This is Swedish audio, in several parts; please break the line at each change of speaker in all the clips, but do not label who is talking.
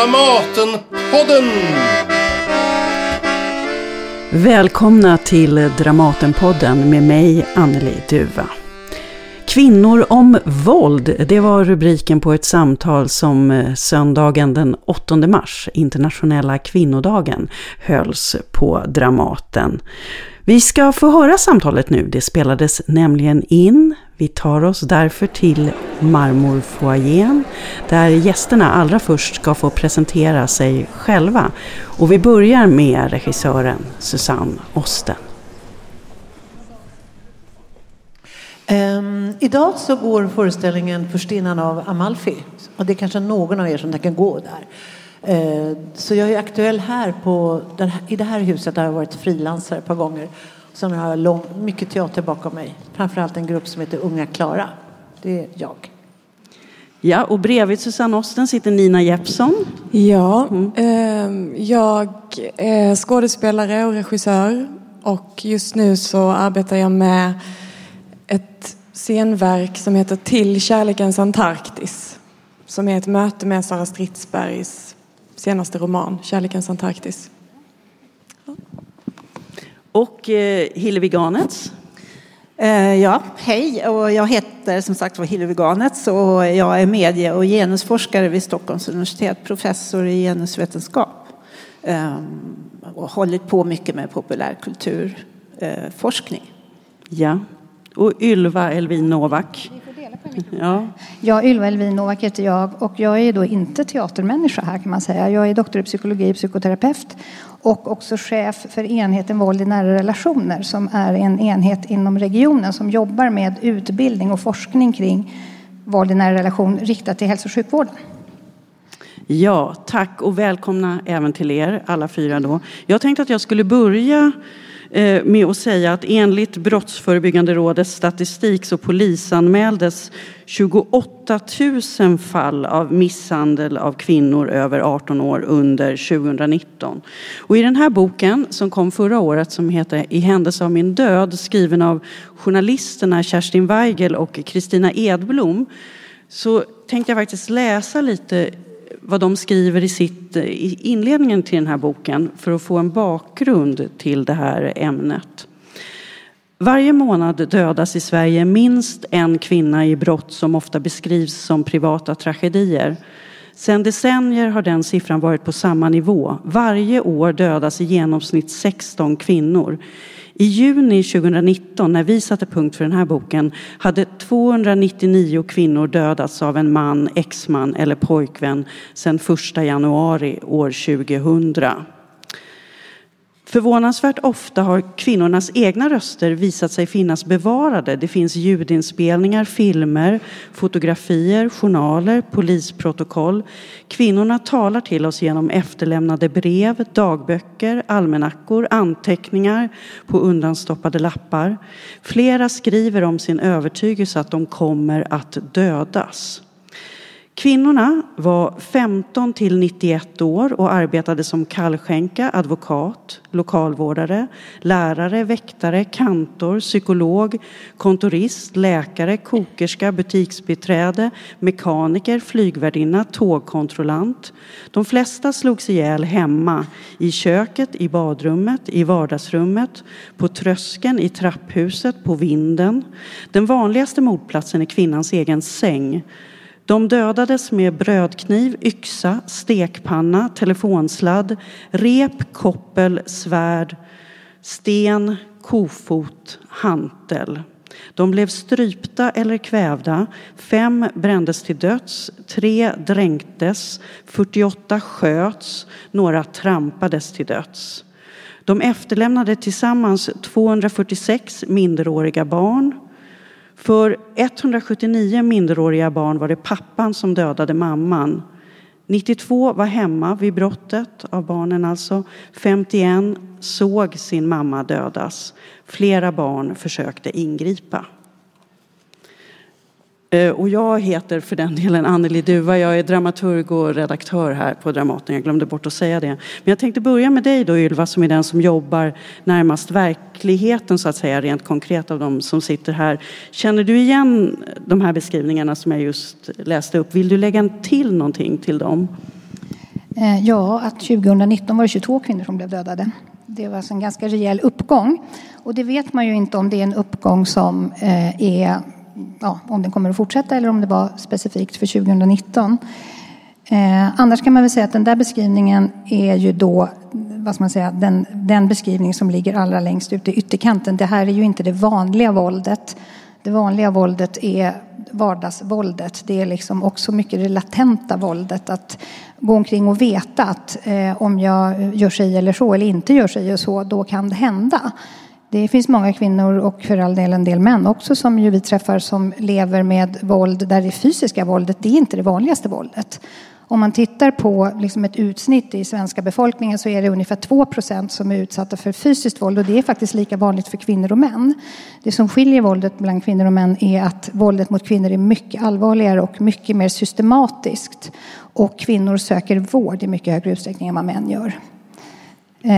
Dramatenpodden!
Välkomna till Dramatenpodden med mig, Anneli Duva. Kvinnor om våld, det var rubriken på ett samtal som eh, söndagen den 8 mars, internationella kvinnodagen, hölls på Dramaten. Vi ska få höra samtalet nu, det spelades nämligen in. Vi tar oss därför till Marmorfoajén där gästerna allra först ska få presentera sig själva. Och vi börjar med regissören Susanne Osten.
Um, idag så går föreställningen Förstinnan av Amalfi. Och det är kanske någon av er som tänker gå där. Uh, så jag är aktuell här på, i det här huset där jag har varit frilansare ett par gånger. Sen har jag lång, mycket teater bakom mig. Framförallt en grupp som heter Unga Klara. Det är jag.
Ja, och bredvid Susanne Osten sitter Nina Jeppsson.
Ja, mm. eh, jag är skådespelare och regissör. Och just nu så arbetar jag med ett scenverk som heter Till kärlekens Antarktis. Som är ett möte med Sara Stridsbergs senaste roman, Kärlekens Antarktis.
Och eh, Hillevi Ganets.
Eh, ja, hej. Och jag heter som sagt Hillevi Ganets och jag är medie och genusforskare vid Stockholms universitet, professor i genusvetenskap. Eh, och hållit på mycket med populärkulturforskning.
Ja, och Ylva Elvin Novak.
Ja. ja, Ylva Elvin Novak heter jag och jag är då inte teatermänniska här kan man säga. Jag är doktor i psykologi och psykoterapeut och också chef för enheten våld i nära relationer som är en enhet inom regionen som jobbar med utbildning och forskning kring våld i nära relation riktat till hälso och sjukvården.
Ja, tack och välkomna även till er alla fyra då. Jag tänkte att jag skulle börja Eh, med att säga att enligt Brottsförebyggande rådets statistik så polisanmäldes 28 000 fall av misshandel av kvinnor över 18 år under 2019. Och i den här boken som kom förra året som heter I händelse av min död skriven av journalisterna Kerstin Weigel och Kristina Edblom så tänkte jag faktiskt läsa lite vad de skriver i, sitt, i inledningen till den här boken för att få en bakgrund till det här ämnet. Varje månad dödas i Sverige minst en kvinna i brott som ofta beskrivs som privata tragedier. Sedan decennier har den siffran varit på samma nivå. Varje år dödas i genomsnitt 16 kvinnor. I juni 2019, när vi satte punkt för den här boken, hade 299 kvinnor dödats av en man, exman eller pojkvän sedan 1 januari år 2000. Förvånansvärt ofta har kvinnornas egna röster visat sig finnas bevarade. Det finns ljudinspelningar, filmer, fotografier, journaler, polisprotokoll. Kvinnorna talar till oss genom efterlämnade brev, dagböcker, almanackor, anteckningar på undanstoppade lappar. Flera skriver om sin övertygelse att de kommer att dödas. Kvinnorna var 15 till 91 år och arbetade som kallskänka, advokat, lokalvårdare, lärare, väktare, kantor, psykolog, kontorist, läkare, kokerska, butiksbiträde, mekaniker, flygvärdinna, tågkontrollant. De flesta slogs ihjäl hemma, i köket, i badrummet, i vardagsrummet, på tröskeln, i trapphuset, på vinden. Den vanligaste mordplatsen är kvinnans egen säng de dödades med brödkniv, yxa, stekpanna, telefonsladd, rep, koppel, svärd, sten, kofot, hantel. De blev strypta eller kvävda. Fem brändes till döds, tre dränktes, 48 sköts, några trampades till döds. De efterlämnade tillsammans 246 minderåriga barn, för 179 minderåriga barn var det pappan som dödade mamman. 92 var hemma vid brottet, av barnen alltså. 51 såg sin mamma dödas. Flera barn försökte ingripa. Eh, och jag heter för den delen Anneli Duva. Jag är dramaturg och redaktör här på Dramaten. Jag glömde bort att säga det. Men jag tänkte börja med dig då Ylva som är den som jobbar närmast verkligheten så att säga rent konkret av de som sitter här. Känner du igen de här beskrivningarna som jag just läste upp? Vill du lägga till någonting till dem?
Eh, ja, att 2019 var det 22 kvinnor som blev dödade. Det var alltså en ganska rejäl uppgång. Och det vet man ju inte om det är en uppgång som eh, är, ja, om den kommer att fortsätta eller om det var specifikt för 2019. Eh, annars kan man väl säga att den där beskrivningen är ju då vad ska man säga, den, den beskrivning som ligger allra längst ut i ytterkanten. Det här är ju inte det vanliga våldet. Det vanliga våldet är vardagsvåldet. Det är liksom också mycket det latenta våldet. Att gå omkring och veta att eh, om jag gör sig eller så eller inte gör sig och så, då kan det hända. Det finns många kvinnor och för all del en del män också som ju vi träffar som lever med våld där det fysiska våldet, det är inte det vanligaste våldet. Om man tittar på liksom ett utsnitt i svenska befolkningen så är det ungefär 2% som är utsatta för fysiskt våld och det är faktiskt lika vanligt för kvinnor och män. Det som skiljer våldet bland kvinnor och män är att våldet mot kvinnor är mycket allvarligare och mycket mer systematiskt. Och kvinnor söker vård i mycket högre utsträckning än vad män gör.
Um,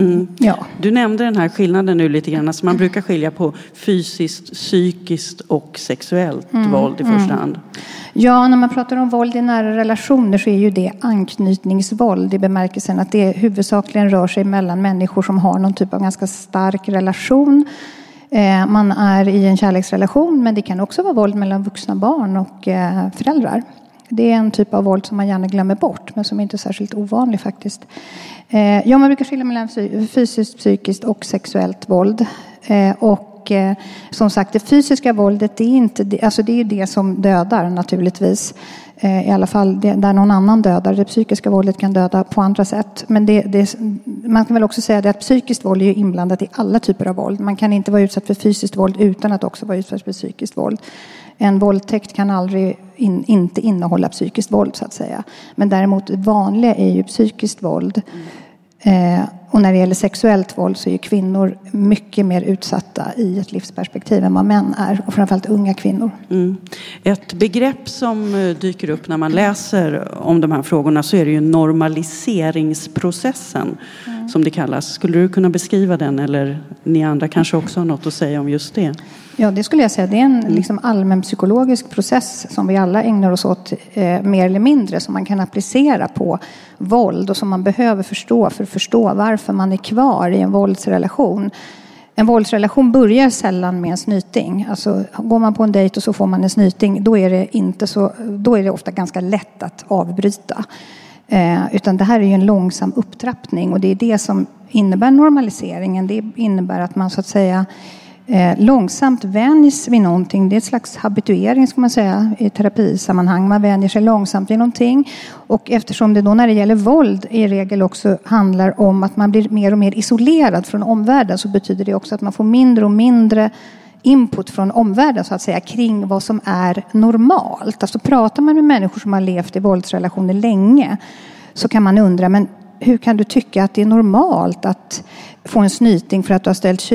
mm. ja. Du nämnde den här skillnaden nu lite grann. Alltså man brukar skilja på fysiskt, psykiskt och sexuellt mm. våld i första mm. hand.
Ja, när man pratar om våld i nära relationer så är ju det anknytningsvåld i bemärkelsen att det huvudsakligen rör sig mellan människor som har någon typ av ganska stark relation. Eh, man är i en kärleksrelation men det kan också vara våld mellan vuxna barn och eh, föräldrar. Det är en typ av våld som man gärna glömmer bort men som inte är särskilt ovanlig faktiskt. Eh, ja, man brukar skilja mellan fysiskt, psykiskt och sexuellt våld. Eh, och eh, som sagt, det fysiska våldet det är, inte, alltså det, är det som dödar naturligtvis. I alla fall där någon annan dödar. Det psykiska våldet kan döda på andra sätt. Men det, det, man kan väl också säga det att psykiskt våld är inblandat i alla typer av våld. Man kan inte vara utsatt för fysiskt våld utan att också vara utsatt för psykiskt våld. En våldtäkt kan aldrig in, inte innehålla psykiskt våld så att säga. Men däremot det vanliga är ju psykiskt våld. Mm. Eh, och när det gäller sexuellt våld så är kvinnor mycket mer utsatta i ett livsperspektiv än vad män är. Och framförallt unga kvinnor. Mm.
Ett begrepp som eh, dyker upp när man läser om de här frågorna så är det ju normaliseringsprocessen mm. Som det kallas. Skulle du kunna beskriva den eller ni andra kanske också har något att säga om just det?
Ja, det skulle jag säga. Det är en liksom, allmänpsykologisk process som vi alla ägnar oss åt eh, mer eller mindre som man kan applicera på våld och som man behöver förstå för att förstå varför man är kvar i en våldsrelation. En våldsrelation börjar sällan med en snyting. Alltså, går man på en dejt och så får man en snyting då är det, inte så, då är det ofta ganska lätt att avbryta. Eh, utan det här är ju en långsam upptrappning och det är det som innebär normaliseringen. Det innebär att man så att säga eh, långsamt vänjs vid någonting. Det är ett slags habituering ska man säga i terapisammanhang. Man vänjer sig långsamt vid någonting. Och eftersom det då när det gäller våld i regel också handlar om att man blir mer och mer isolerad från omvärlden så betyder det också att man får mindre och mindre input från omvärlden så att säga kring vad som är normalt. Alltså pratar man med människor som har levt i våldsrelationer länge så kan man undra men hur kan du tycka att det är normalt att få en snyting för att du har ställt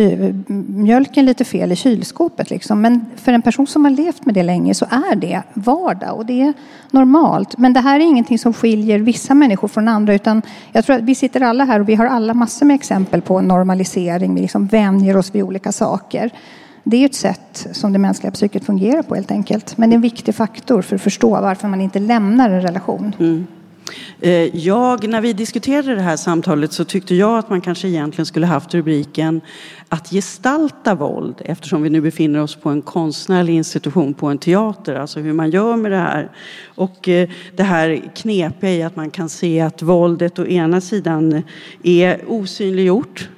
mjölken lite fel i kylskåpet. Liksom. Men för en person som har levt med det länge så är det vardag och det är normalt. Men det här är ingenting som skiljer vissa människor från andra utan jag tror att vi sitter alla här och vi har alla massor med exempel på normalisering. Vi liksom vänjer oss vid olika saker. Det är ett sätt som det mänskliga psyket fungerar på helt enkelt. Men det är en viktig faktor för att förstå varför man inte lämnar en relation. Mm.
Eh, jag, när vi diskuterade det här samtalet så tyckte jag att man kanske egentligen skulle haft rubriken att gestalta våld eftersom vi nu befinner oss på en konstnärlig institution på en teater, alltså hur man gör med det här. Och eh, det här knepiga i att man kan se att våldet å ena sidan är osynliggjort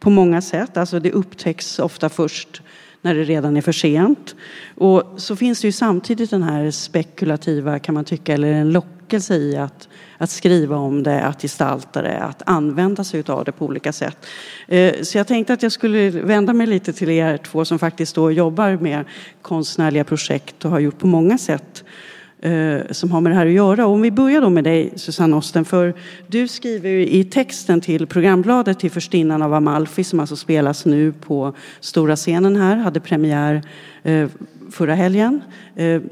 på många sätt, alltså det upptäcks ofta först när det redan är för sent. Och så finns det ju samtidigt den här spekulativa, kan man tycka, eller en lockelse i att, att skriva om det, att gestalta det, att använda sig av det på olika sätt. Eh, så jag tänkte att jag skulle vända mig lite till er två som faktiskt då jobbar med konstnärliga projekt och har gjort på många sätt Eh, som har med det här att göra. Och om vi börjar då med dig Susanne Osten, för du skriver i texten till programbladet till Förstinnan av Amalfi som alltså spelas nu på stora scenen här, hade premiär eh, förra helgen. Eh,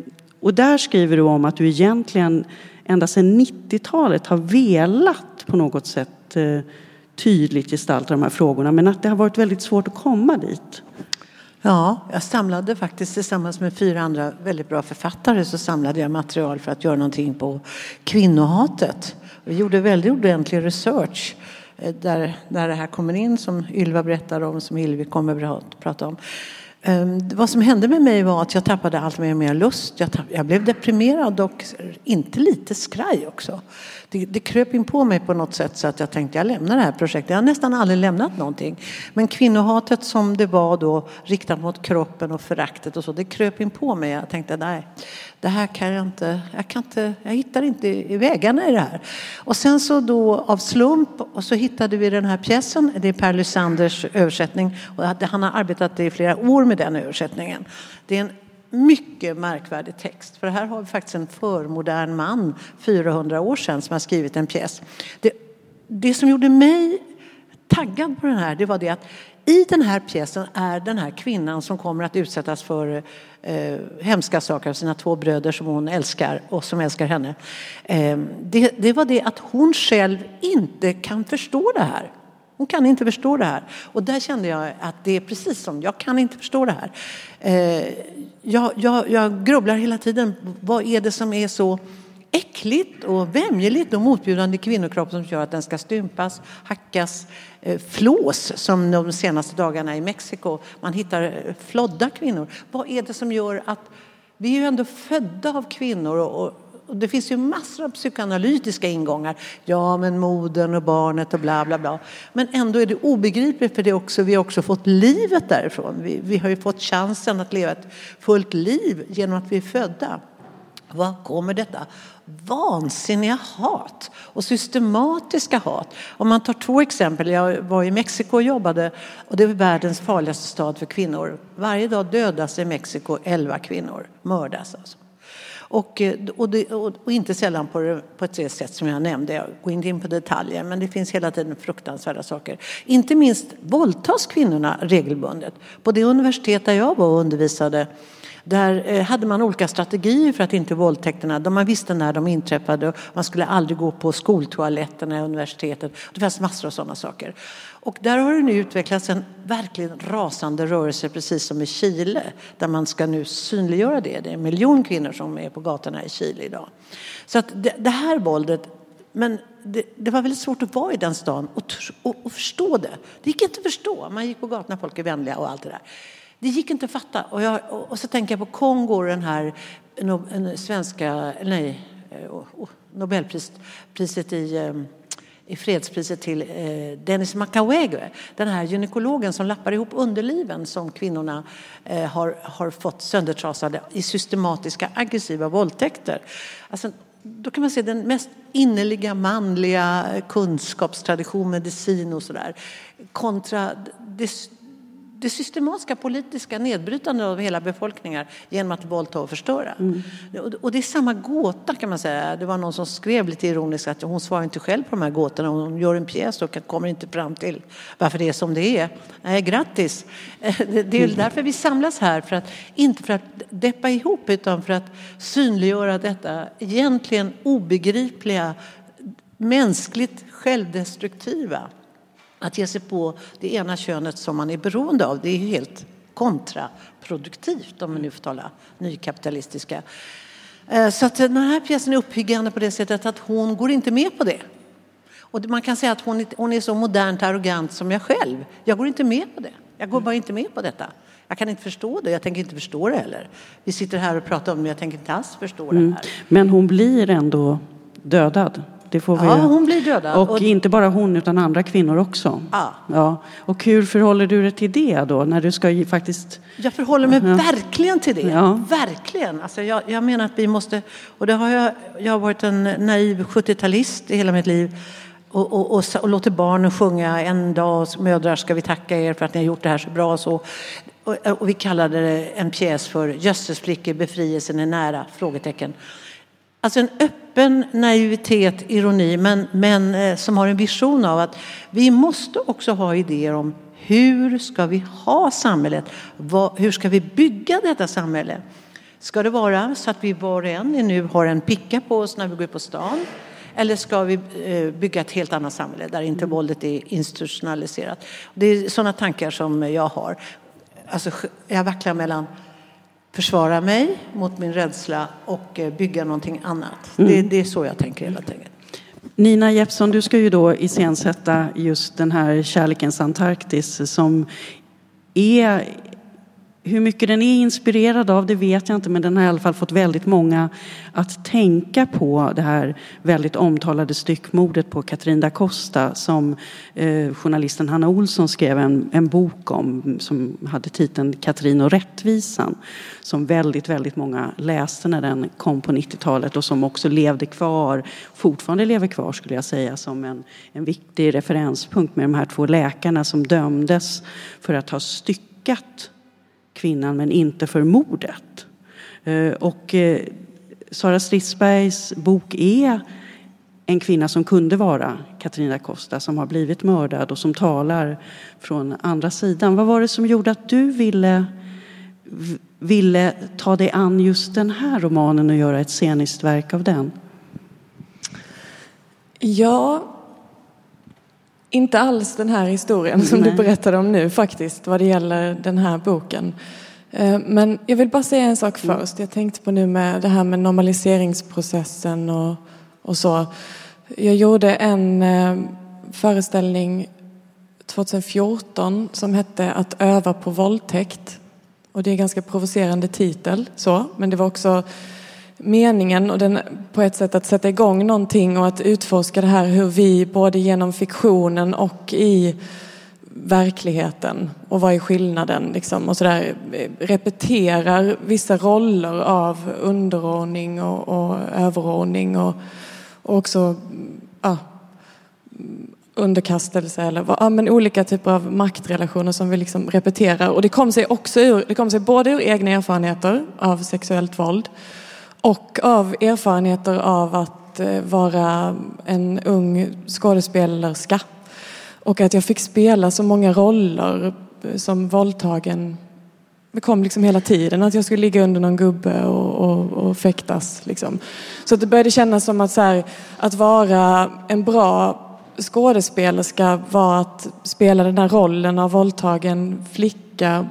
och där skriver du om att du egentligen ända sedan 90-talet har velat på något sätt tydligt gestalta de här frågorna men att det har varit väldigt svårt att komma dit.
Ja, jag samlade faktiskt tillsammans med fyra andra väldigt bra författare så samlade jag material för att göra någonting på kvinnohatet. Vi gjorde väldigt ordentlig research eh, där, där det här kommer in som Ylva berättar om, som Hillevi kommer att prata om. Ehm, vad som hände med mig var att jag tappade allt mer och mer lust. Jag, tapp, jag blev deprimerad och inte lite skraj också det, det kröp in på mig på något sätt så att jag tänkte jag lämnar det här projektet. Jag har nästan aldrig lämnat någonting. Men kvinnohatet som det var då riktat mot kroppen och föraktet och så, det kröp in på mig. Jag tänkte nej, det här kan jag inte, jag kan inte, jag hittar inte i vägarna i det här. Och sen så då av slump och så hittade vi den här pjäsen, det är Per Lysanders översättning och han har arbetat i flera år med den översättningen. Det är en mycket märkvärdig text. För här har vi faktiskt en förmodern man, 400 år sedan, som har skrivit en pjäs. Det, det som gjorde mig taggad på den här, det var det att i den här pjäsen är den här kvinnan som kommer att utsättas för eh, hemska saker av sina två bröder som hon älskar och som älskar henne. Eh, det, det var det att hon själv inte kan förstå det här. Hon kan inte förstå det här. Och där kände jag att det är precis som, jag kan inte förstå det här. Eh, jag, jag, jag grubblar hela tiden, vad är det som är så äckligt och vämjeligt och motbjudande i kvinnokroppen som gör att den ska stympas, hackas, eh, flås som de senaste dagarna i Mexiko. Man hittar eh, flodda kvinnor. Vad är det som gör att vi är ju ändå födda av kvinnor och, och det finns ju massor av psykoanalytiska ingångar. Ja, men modern och barnet och bla bla bla. Men ändå är det obegripligt för det också, vi har också fått livet därifrån. Vi, vi har ju fått chansen att leva ett fullt liv genom att vi är födda. Var kommer detta vansinniga hat och systematiska hat? Om man tar två exempel. Jag var i Mexiko och jobbade och det är världens farligaste stad för kvinnor. Varje dag dödas i Mexiko 11 kvinnor, mördas alltså. Och, eh, och, det, och, inte sällan på, på ett sätt som jag nämnde. Jag går inte in på detaljer, men det finns hela tiden fruktansvärda saker. Inte minst våldtas kvinnorna regelbundet. På det universitet där jag var och undervisade där eh, hade man olika strategier för att inte våldtäkterna, man visste när de inträffade. Man skulle aldrig gå på skoltoaletterna i universitetet. Det fanns massor av sådana saker. Och där har det nu utvecklats en verkligen rasande rörelse, precis som i Chile, där man ska nu synliggöra det. Det är en miljon kvinnor som är på gatorna i Chile idag. Så att det, det här våldet, men det, det, var väldigt svårt att vara i den stan och, och, och, förstå det. Det gick inte att förstå. Man gick på gatorna, folk är vänliga och allt det där. Det gick inte att fatta. Och, jag, och så tänker jag på Kongo, den här den svenska, nej, eh, Nobelpriset i eh, i fredspriset till eh, Dennis Makawege, den här gynekologen som lappar ihop underliven som kvinnorna eh, har, har fått söndertrasade i systematiska aggressiva våldtäkter. Alltså, då kan man se den mest innerliga manliga eh, kunskapstradition, medicin och sådär kontra det, det systematiska politiska nedbrytandet av hela befolkningar genom att våldta och förstöra. Mm. Och det är samma gåta kan man säga. Det var någon som skrev lite ironiskt att hon svarar inte själv på de här gåtorna. Hon gör en pjäs och kommer inte fram till varför det är som det är. Nej, grattis! Det är därför vi samlas här, för att, inte för att deppa ihop utan för att synliggöra detta egentligen obegripliga mänskligt självdestruktiva att ge sig på det ena könet som man är beroende av, det är helt kontraproduktivt om man nu får tala nykapitalistiska. Eh, så att den här pjäsen är uppbyggande på det sättet att hon går inte med på det. Och man kan säga att hon är, hon är så modernt arrogant som jag själv. Jag går inte med på det. Jag går bara inte med på detta. Jag kan inte förstå det. Jag tänker inte förstå det heller. Vi sitter här och pratar om det, men jag tänker inte alls förstå det mm. här.
Men hon blir ändå dödad.
Det får vi... Ja, hon blir dödad.
Och, och, inte bara hon utan andra kvinnor också.
Ja.
ja. Och hur förhåller du dig till det då? När du ska faktiskt...
Jag förhåller mig ja. verkligen till det. Ja. Verkligen. Alltså jag, jag menar att vi måste... Och det har jag, jag har varit en naiv 70-talist i hela mitt liv. Och, och, och, och låter barnen sjunga en dag, mödrar ska vi tacka er för att ni har gjort det här så bra. Så. Och, och vi kallade det en pjäs för Jösses flickor, befrielsen är nära? Frågetecken. Alltså en öppen naivitet, ironi, men, men eh, som har en vision av att vi måste också ha idéer om hur ska vi ha samhället? Hur ska vi bygga detta samhälle? Ska det vara så att vi var och en nu har en picka på oss när vi går på stan? Eller ska vi eh, bygga ett helt annat samhälle där inte våldet är institutionaliserat? Det är sådana tankar som jag har. alltså, jag vacklar mellan försvara mig mot min rädsla och eh, bygga någonting annat. Mm. Det, det, är så jag tänker hela tiden.
Nina Jeppsson, du ska ju då iscensätta just den här Kärlekens Antarktis som är hur mycket den är inspirerad av det vet jag inte men den har i alla fall fått väldigt många att tänka på det här väldigt omtalade styckmordet på Katrin da Costa som eh, journalisten Hanna Olsson skrev en, en bok om som hade titeln Katrin och rättvisan som väldigt, väldigt många läste när den kom på 90-talet och som också levde kvar, fortfarande lever kvar skulle jag säga som en, en viktig referenspunkt med de här två läkarna som dömdes för att ha styckat kvinnan men inte för mordet. Eh, och eh, Sara Stridsbergs bok är en kvinna som kunde vara Katarina Costa som har blivit mördad och som talar från andra sidan. Vad var det som gjorde att du ville, ville ta dig an just den här romanen och göra ett sceniskt verk av den?
Ja, inte alls den här historien som Nej. du berättade om nu faktiskt vad det gäller den här boken. Eh, men jag vill bara säga en sak mm. först. Jag tänkte på nu med det här med normaliseringsprocessen och, och så. Jag gjorde en eh, föreställning 2014 som hette Att öva på våldtäkt. Och det är en ganska provocerande titel så, men det var också meningen och den, på ett sätt att sätta igång någonting och att utforska det här hur vi både genom fiktionen och i verkligheten och vad är skillnaden liksom och sådär repeterar vissa roller av underordning och, och överordning och, och också ja, underkastelse eller ja, men olika typer av maktrelationer som vi liksom repeterar. Och det kom sig också ur, det kom sig både ur egna erfarenheter av sexuellt våld och av erfarenheter av att eh, vara en ung skådespelerska. Och att jag fick spela så många roller eh, som våldtagen. Det kom liksom hela tiden att jag skulle ligga under någon gubbe och, och, och fäktas. Liksom. Så det började kännas som att, så här, att vara en bra skådespelerska var att spela den här rollen av våldtagen flicka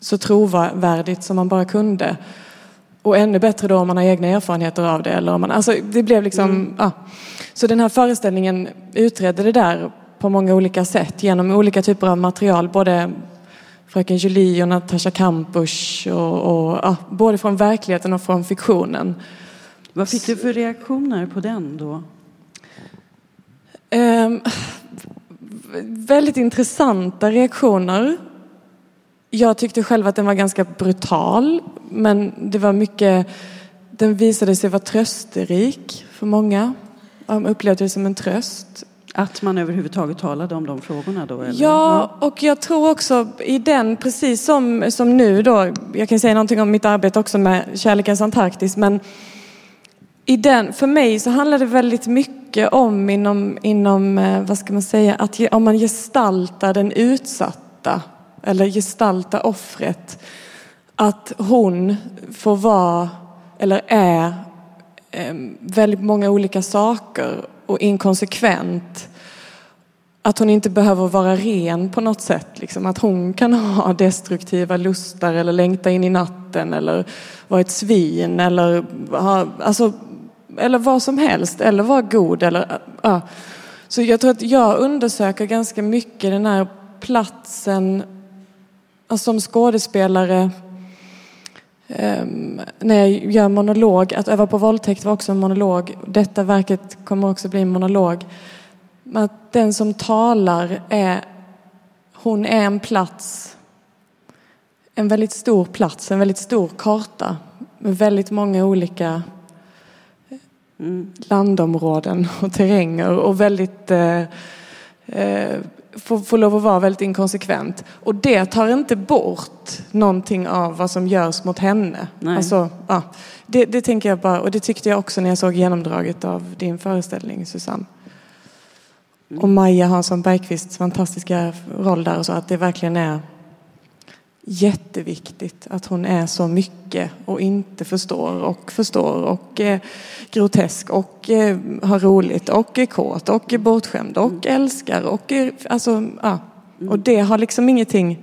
så trovärdigt som man bara kunde. Och ännu bättre då om man har egna erfarenheter av det. Eller om man, alltså det blev liksom, mm. ja. Så den här föreställningen utredde det där på många olika sätt genom olika typer av material. Både Fröken Julie och Natasha Kampusch och, och ja, både från verkligheten och från fiktionen.
Vad fick du för reaktioner på den då?
Um, väldigt intressanta reaktioner. Jag tyckte själv att den var ganska brutal, men det var mycket, den visade sig vara trösterik för många. De upplevde det som en tröst.
Att man överhuvudtaget talade om de frågorna då? Eller?
Ja, och jag tror också i den, precis som, som nu då, jag kan säga någonting om mitt arbete också med Kärlekens Antarktis, men i den, för mig så handlar det väldigt mycket om inom, inom eh, vad ska man säga, att om man gestaltar den utsatta eller gestalta offret. Att hon får vara, eller är, ehm, väldigt många olika saker och inkonsekvent. Att hon inte behöver vara ren på något sätt. Liksom. Att hon kan ha destruktiva lustar eller längta in i natten eller vara ett svin eller, ha, alltså, eller vad som helst. Eller vara god. Eller, ja. Så jag tror att jag undersöker ganska mycket den här platsen alltså som skådespelare um, när jag gör monolog, att öva på våldtäkt var också en monolog. Detta verket kommer också bli en monolog. Att den som talar är, hon är en plats, en väldigt stor plats, en väldigt stor karta med väldigt många olika mm, landområden och terränger och väldigt eh, eh, får, får lov att vara väldigt inkonsekvent. Och det tar inte bort någonting av vad som görs mot henne. Nej. Alltså, ja, det, det tänker jag bara, och det tyckte jag också när jag såg genomdraget av din föreställning Susanne. Och Maja Hansson Bergqvists fantastiska roll där och så, att det verkligen är jätteviktigt att hon är så mycket och inte förstår och förstår och är grotesk och eh, har roligt och är kåt och är bortskämd och mm. älskar och är, alltså, ja. Och det har liksom ingenting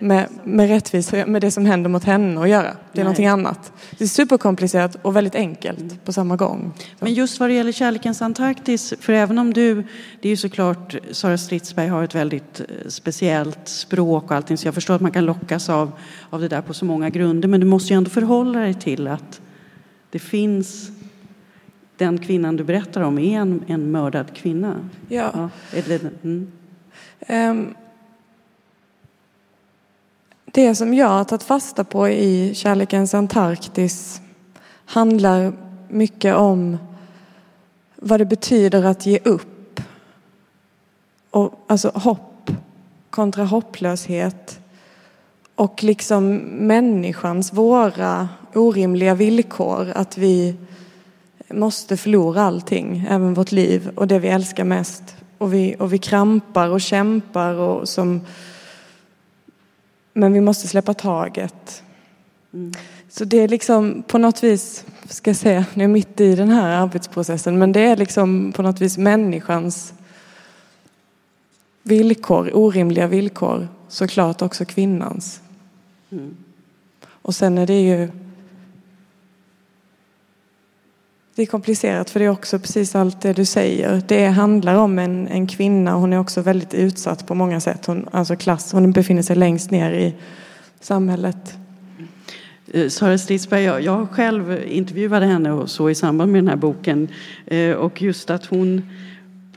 med, med rättvisa, med det som händer mot henne att göra. Det är
Nej.
någonting annat. Det är superkomplicerat och väldigt enkelt på samma gång.
Men just vad det gäller Kärlekens Antarktis, för även om du, det är ju såklart, Sara Stridsberg har ett väldigt eh, speciellt språk och allting, så jag förstår att man kan lockas av, av det där på så många grunder, men du måste ju ändå förhålla dig till att det finns, den kvinnan du berättar om är en, en mördad kvinna.
Ja.
Ja, det, mm.
Ehm, det som jag har tagit fasta på i Kärlekens Antarktis handlar mycket om vad det betyder att ge upp. Och, alltså hopp kontra hopplöshet. Och liksom människans, våra orimliga villkor. Att vi måste förlora allting, även vårt liv och det vi älskar mest. Och vi, och vi krampar och kämpar och som... Men vi måste släppa taget. Så det är liksom på något vis, ska jag säga, nu är mitt i den här arbetsprocessen, men det är liksom på något vis människans villkor, orimliga villkor, såklart också kvinnans. Och sen är det ju det är komplicerat för det är också precis allt det du säger. Det handlar om en, en kvinna, hon är också väldigt utsatt på många sätt. Hon, alltså klass, hon befinner sig längst ner i samhället.
Eh, Sara Stridsberg, jag, jag själv intervjuade henne och så i samband med den här boken. Eh, Och just att hon,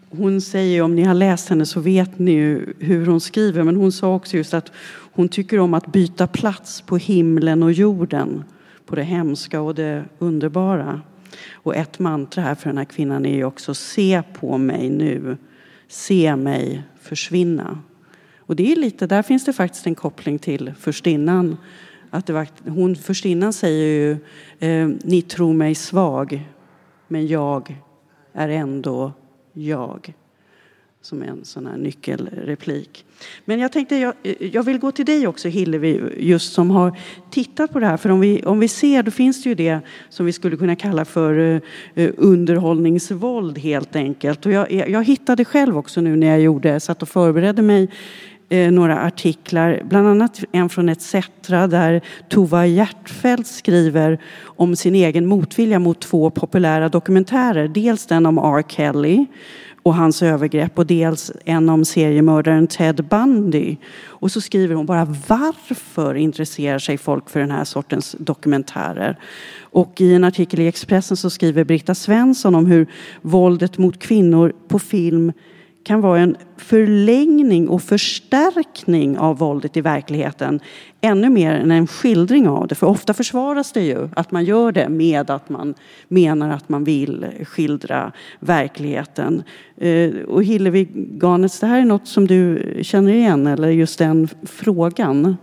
hon säger, om ni har läst henne så vet ni ju hur hon skriver, men hon sa också just att hon tycker om att byta plats på himlen och jorden, på det hemska och det underbara. Och ett mantra här för den här kvinnan är ju också se på mig nu, se mig försvinna. Och det är lite, där finns det faktiskt en koppling till förstinnan. Att det var, hon, förstinnan säger ju, eh, ni tror mig svag, men jag är ändå jag. Som en sån här nyckelreplik. Men jag tänkte, jag, jag vill gå till dig också Hillevi, just som har tittat på det här. För om vi, om vi ser, då finns det ju det som vi skulle kunna kalla för eh, underhållningsvåld helt enkelt. Och jag, jag, hittade själv också nu när jag gjorde, satt och förberedde mig eh, några artiklar, bland annat en från ETC där Tova Hjertfeldt skriver om sin egen motvilja mot två populära dokumentärer. Dels den om R. Kelly och hans övergrepp och dels en om seriemördaren Ted Bundy. Och så skriver hon bara varför intresserar sig folk för den här sortens dokumentärer? Och i en artikel i Expressen så skriver Britta Svensson om hur våldet mot kvinnor på film kan vara en förlängning och förstärkning av våldet i verkligheten. Ännu mer än en skildring av det. För ofta försvaras det ju att man gör det med att man menar att man vill skildra verkligheten. Eh, och Hillevi Garnets, det här är något som du känner igen, eller just den frågan?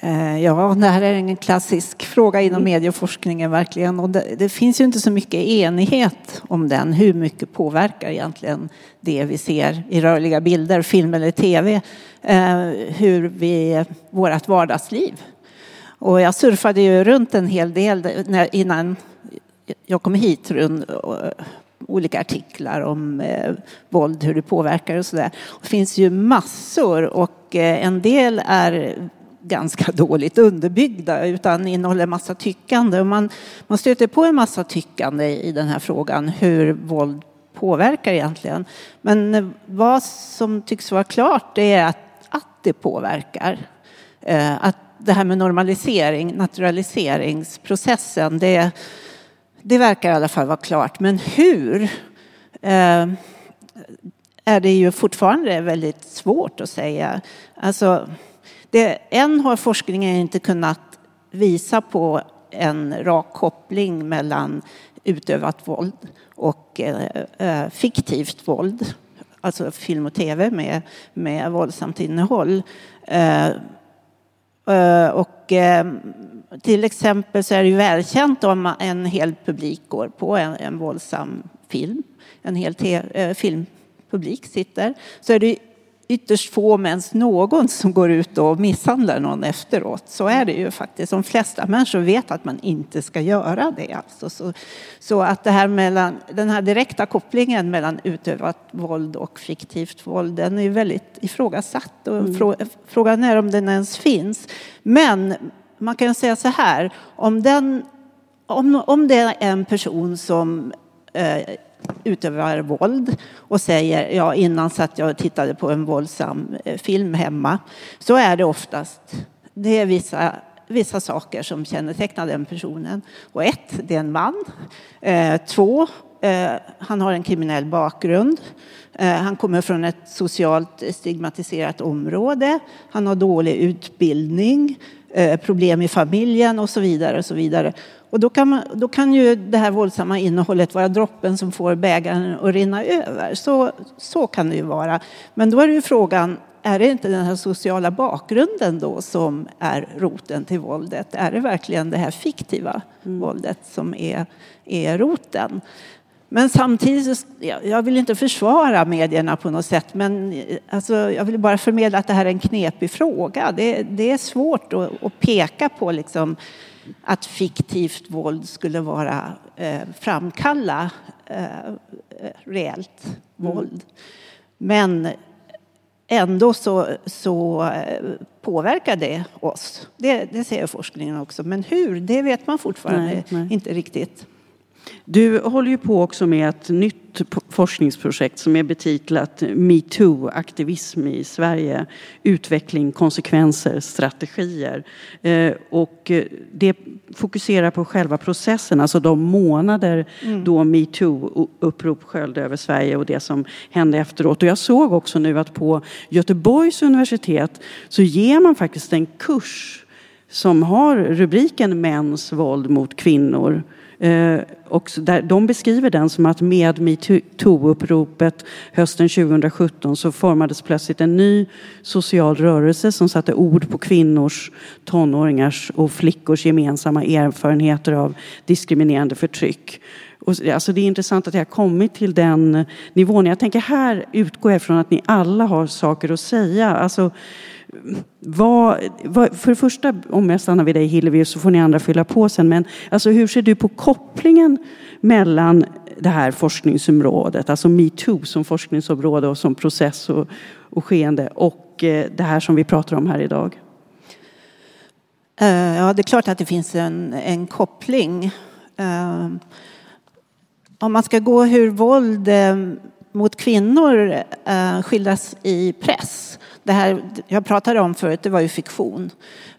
Eh, Ja, det här är en klassisk fråga inom medieforskningen verkligen. Och det, det finns ju inte så mycket enighet om den. Hur mycket påverkar egentligen det vi ser i rörliga bilder, film eller tv, eh, hur vi, vårt vardagsliv. Och jag surfade ju runt en hel del innan jag kom hit runt eh, olika artiklar om eh, våld, hur det påverkar och sådär. Det finns ju massor och eh, en del är ganska dåligt underbyggda utan innehåller massa tyckande. Och man, man stöter på en massa tyckande i den här frågan hur våld påverkar egentligen. Men vad som tycks vara klart det är att, att det påverkar. Eh, att det här med normalisering, naturaliseringsprocessen, det, det verkar i alla fall vara klart. Men hur? Eh, är det ju fortfarande väldigt svårt att säga. Alltså, det, än har forskningen inte kunnat visa på en rak koppling mellan utövat våld och eh, eh fiktivt våld. Alltså film och tv med, med våldsamt innehåll. Eh, eh, och eh, till exempel så är det ju välkänt om en hel publik går på en, en våldsam film. En hel te, eh, filmpublik sitter. Så är det ytterst få, men någon, som går ut och misshandlar någon efteråt. Så är det ju faktiskt. De flesta människor vet att man inte ska göra det. Alltså, så, så att det här mellan, den här direkta kopplingen mellan utövat våld och fiktivt våld, den är väldigt ifrågasatt. Och mm. Frågan är om den ens finns. Men man kan säga så här, om, den, om, om det är en person som eh, utövar våld och säger ja innan satt jag och tittade på en våldsam eh, film hemma så är det oftast det är vissa, vissa saker som kännetecknar den personen. Och ett, det är en man. Eh, två, eh, han har en kriminell bakgrund. Eh, han kommer från ett socialt stigmatiserat område. Han har dålig utbildning, eh, problem i familjen och så vidare. Och så vidare. Och då kan, man, då kan ju det här våldsamma innehållet vara droppen som får bägaren att rinna över. Så, så kan det ju vara. Men då är ju frågan, är det inte den här sociala bakgrunden då som är roten till våldet? Är det verkligen det här fiktiva mm. våldet som är, är roten? Men samtidigt, jag vill inte försvara medierna på något sätt, men alltså, jag vill bara förmedla att det här är en knepig fråga. Det, det är svårt att, att peka på liksom, att fiktivt våld skulle vara eh, framkalla eh, reellt mm. våld. Men ändå så, så eh, påverkar det oss. Det, det säger forskningen också. Men hur, det vet man fortfarande nej, nej. inte riktigt.
Du håller ju på också med ett nytt forskningsprojekt som är betitlat metoo-aktivism i Sverige. Utveckling, konsekvenser, strategier. Eh, och eh, det fokuserar på själva processen, alltså de månader mm. då metoo-upprop sköljde över Sverige och det som hände efteråt. Och jag såg också nu att på Göteborgs universitet så ger man faktiskt en kurs som har rubriken Mäns våld mot kvinnor. Eh, och där, de beskriver den som att med metoo-uppropet hösten 2017 så formades plötsligt en ny social rörelse som satte ord på kvinnors, tonåringars och flickors gemensamma erfarenheter av diskriminerande förtryck. Och, alltså det är intressant att jag har kommit till den nivån. Jag tänker här utgår jag från att ni alla har saker att säga. Alltså, vad, vad, för det första, om jag stannar vid dig Hillevi, så får ni andra fylla på sen. Men alltså, hur ser du på kopplingen mellan det här forskningsområdet, alltså metoo som forskningsområde och som process och, och skeende och eh, det här som vi pratar om här idag?
Eh, ja, det är klart att det finns en, en koppling. Eh, om man ska gå hur våld mot kvinnor skildras i press det här jag pratade om förut, det var ju fiktion.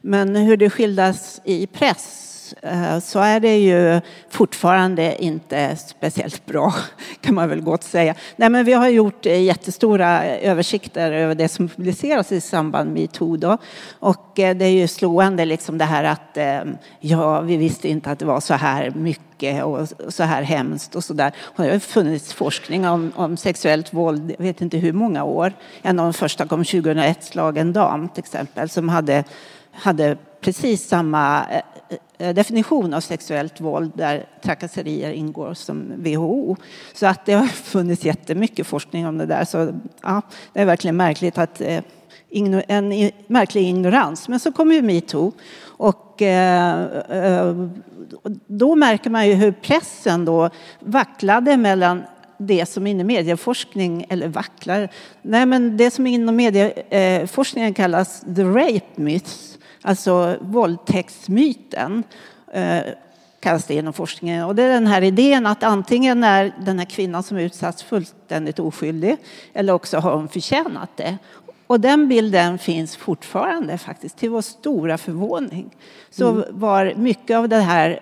Men hur det skildras i press Eh, så är det ju fortfarande inte speciellt bra, kan man väl gott säga. Nej, men vi har gjort jättestora översikter över det som publiceras i samband med metoo. Då. Och eh, det är ju slående liksom det här att eh, ja, vi visste inte att det var så här mycket och så här hemskt och så där. Och det har funnits forskning om, om sexuellt våld, jag vet inte hur många år. En av de första kom 2001, Slagen dam till exempel, som hade hade precis samma Eh, definition av sexuellt våld där trakasserier ingår som WHO. Så att det har funnits jättemycket forskning om det där. Så ja, det är verkligen märkligt att eh, en märklig ignorans. Men så kommer ju metoo och eh, då märker man ju hur pressen då vacklade mellan det som inom medieforskning, eller vacklar, nej men det som inom medieforskningen kallas the rape myths. Alltså våldtäktsmyten eh, kallas det inom forskningen. Och det är den här idén att antingen är den här kvinnan som utsatts fullständigt oskyldig eller också har hon förtjänat det. Och den bilden finns fortfarande faktiskt, till vår stora förvåning. Så mm. var mycket av det här,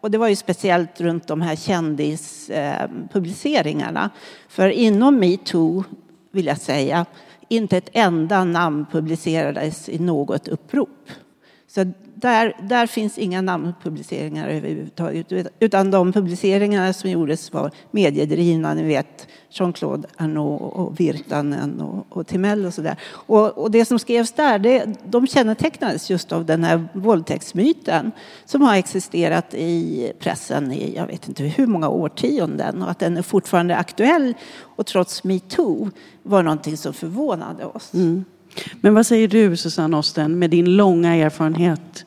och det var ju speciellt runt de här kändispubliceringarna. För inom metoo, vill jag säga, inte ett enda namn publicerades i något upprop. Så där, där finns inga namnpubliceringar överhuvudtaget. Utan de publiceringar som gjordes var mediedrivna. Ni vet Jean-Claude Arnault och Virtanen och, och Timell och sådär. Och, och det som skrevs där, det, de kännetecknades just av den här våldtäktsmyten som har existerat i pressen i jag vet inte hur många årtionden och att den är fortfarande aktuell och trots metoo var någonting som förvånade oss. Mm.
Men vad säger du Susanne Osten med din långa erfarenhet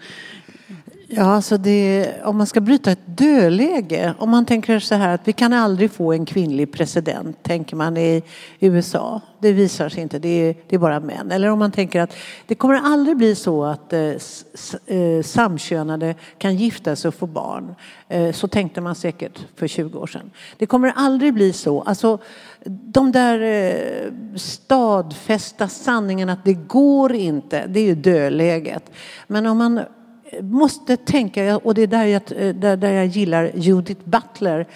Ja, alltså det, om man ska bryta ett dödläge, om man tänker så här att vi kan aldrig få en kvinnlig president, tänker man i USA. Det visar sig inte, det är, det är bara män. Eller om man tänker att det kommer aldrig bli så att eh, eh samkönade kan gifta sig och få barn. Eh, så tänkte man säkert för 20 år sedan. Det kommer aldrig bli så. Alltså, de där eh, stadfästa sanningarna att det går inte, det är ju dödläget. Men om man eh, måste tänka, och det är där jag, eh, där, där jag gillar Judith Butler.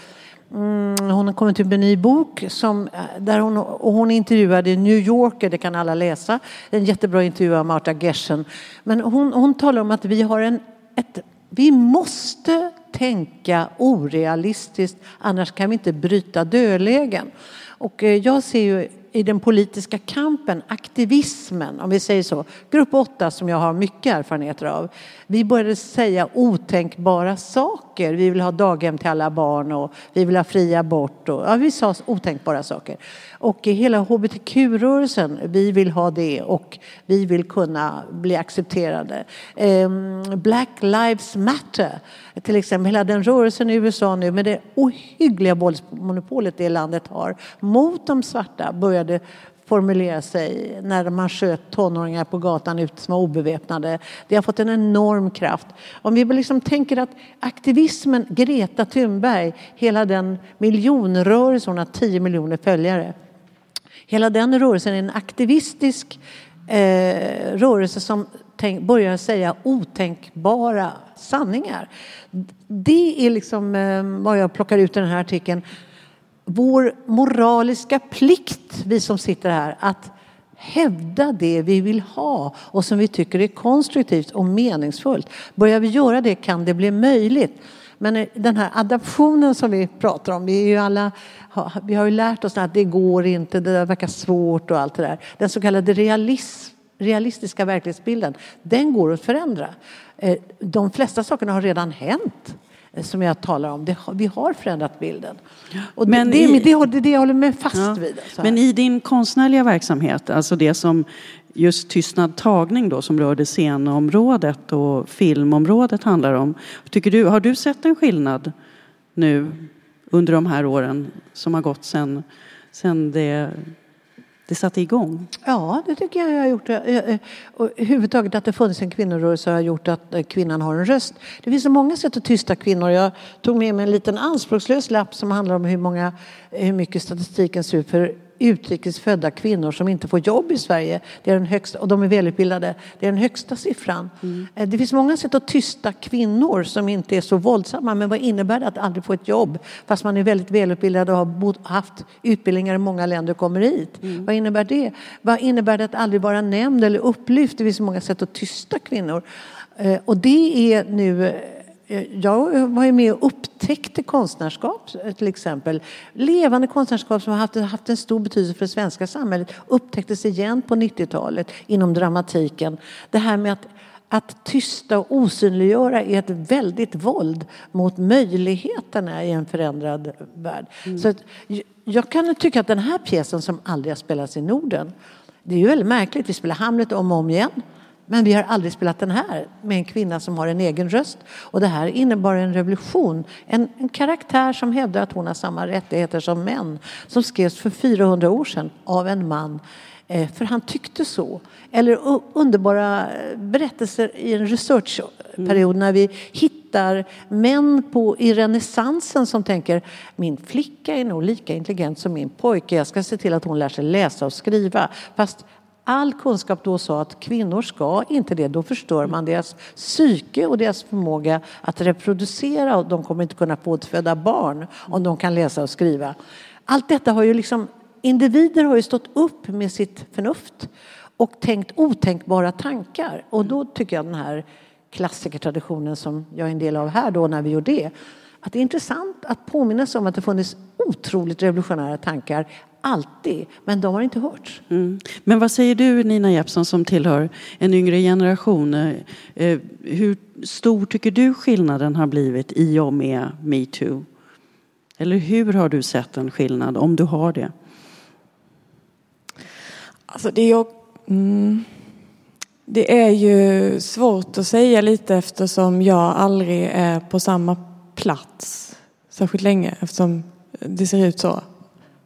Mm, hon har kommit ut med en ny bok som, där hon, och hon intervjuade New Yorker, det kan alla läsa. En jättebra intervju av Marta Gersen. Men hon, hon talar om att vi har en, ett, vi måste tänka orealistiskt, annars kan vi inte bryta dödlägen. Och eh, jag ser ju i den politiska kampen, aktivismen, om vi säger så. Grupp 8 som jag har mycket erfarenheter av. Vi började säga otänkbara saker. Vi vill ha daghem till alla barn och vi vill ha fri abort. Och, ja, vi sa otänkbara saker. Och hela hbtq-rörelsen, vi vill ha det och vi vill kunna bli accepterade. Ehm, Black Lives Matter, till exempel hela den rörelsen i USA nu med det ohyggliga våldsmonopolet det landet har mot de svarta började formulera sig när man sköt tonåringar på gatan ut som var obeväpnade. Det har fått en enorm kraft. Om vi liksom tänker att aktivismen, Greta Thunberg, hela den miljonrörelse, hon har 10 miljoner följare. Hela den rörelsen är en aktivistisk eh, rörelse som tänk, börjar säga otänkbara sanningar. Det är liksom eh, vad jag plockar ut i den här artikeln vår moraliska plikt, vi som sitter här, att hävda det vi vill ha och som vi tycker är konstruktivt och meningsfullt. Börjar vi göra det kan det bli möjligt. Men eh, den här adaptionen som vi pratar om, vi, är ju alla, vi har ju lärt oss att det går inte, det där verkar svårt och allt det där. Den så kallade realism, realistiska verklighetsbilden, den går att förändra. Eh, de flesta sakerna har redan hänt som jag talar om. Det, vi har förändrat bilden. Och Men det, i, det, det, det, det jag håller med fast ja, vid.
Men i din konstnärliga verksamhet, alltså det som just Tystnad tagning då som rör det scenområdet och filmområdet handlar om. Tycker du, har du sett en skillnad nu under de här åren som har gått sen, sen det det satte igång?
Ja, det tycker jag jag har gjort. Eh, eh, och huvudtaget att det funnits en kvinnorörelse har gjort att eh, kvinnan har en röst. Det finns så många sätt att tysta kvinnor. Jag tog med mig en liten anspråkslös lapp som handlar om hur, många, hur mycket statistiken ser ut för utrikesfödda kvinnor som inte får jobb i Sverige. Det är den högsta, och de är välutbildade. Det är den högsta siffran. Mm. Det finns många sätt att tysta kvinnor som inte är så våldsamma. Men vad innebär det att aldrig få ett jobb fast man är väldigt välutbildad och har haft utbildningar i många länder och kommer hit? Mm. Vad innebär det? Vad innebär det att aldrig vara nämnd eller upplyft? Det finns många sätt att tysta kvinnor. Eh, och det är nu Eh, jag var ju med och upptäckte konstnärskap till exempel. Levande konstnärskap som har haft, haft en stor betydelse för det svenska samhället upptäcktes igen på 90-talet inom dramatiken. Det här med att att tysta och osynliggöra är ett väldigt våld mot möjligheterna i en förändrad värld. Mm. Så jag kan tycka att den här pjäsen som aldrig har spelats i Norden, det är ju väldigt märkligt. Vi spelar Hamlet om och om igen. Men vi har aldrig spelat den här med en kvinna som har en egen röst. Och det här innebar en revolution. En, en karaktär som hävdar att hon har samma rättigheter som män. Som skrevs för 400 år sedan av en man. Eh, för han tyckte så. Eller underbara berättelser i en researchperiod när vi hittar män på, i renässansen som tänker min flicka är nog lika intelligent som min pojke. Jag ska se till att hon lär sig läsa och skriva. Fast all kunskap då sa att kvinnor ska inte det. Då förstör man deras psyke och deras förmåga att reproducera och de kommer inte kunna påföda barn om de kan läsa och skriva. Allt detta har ju liksom, individer har ju stått upp med sitt förnuft och tänkt otänkbara tankar. Och då tycker jag den här klassikertraditionen som jag är en del av här då när vi gör det. Att det är intressant att påminna sig om att det funnits otroligt revolutionära tankar alltid, men de har inte hörts.
Mm. Men vad säger du Nina Jeppsson som tillhör en yngre generation? Eh, hur stor tycker du skillnaden har blivit i och med metoo? Eller hur har du sett en skillnad, om du har det?
Alltså det, är, mm, det är ju svårt att säga lite eftersom jag aldrig är på samma plats särskilt länge eftersom det ser ut så.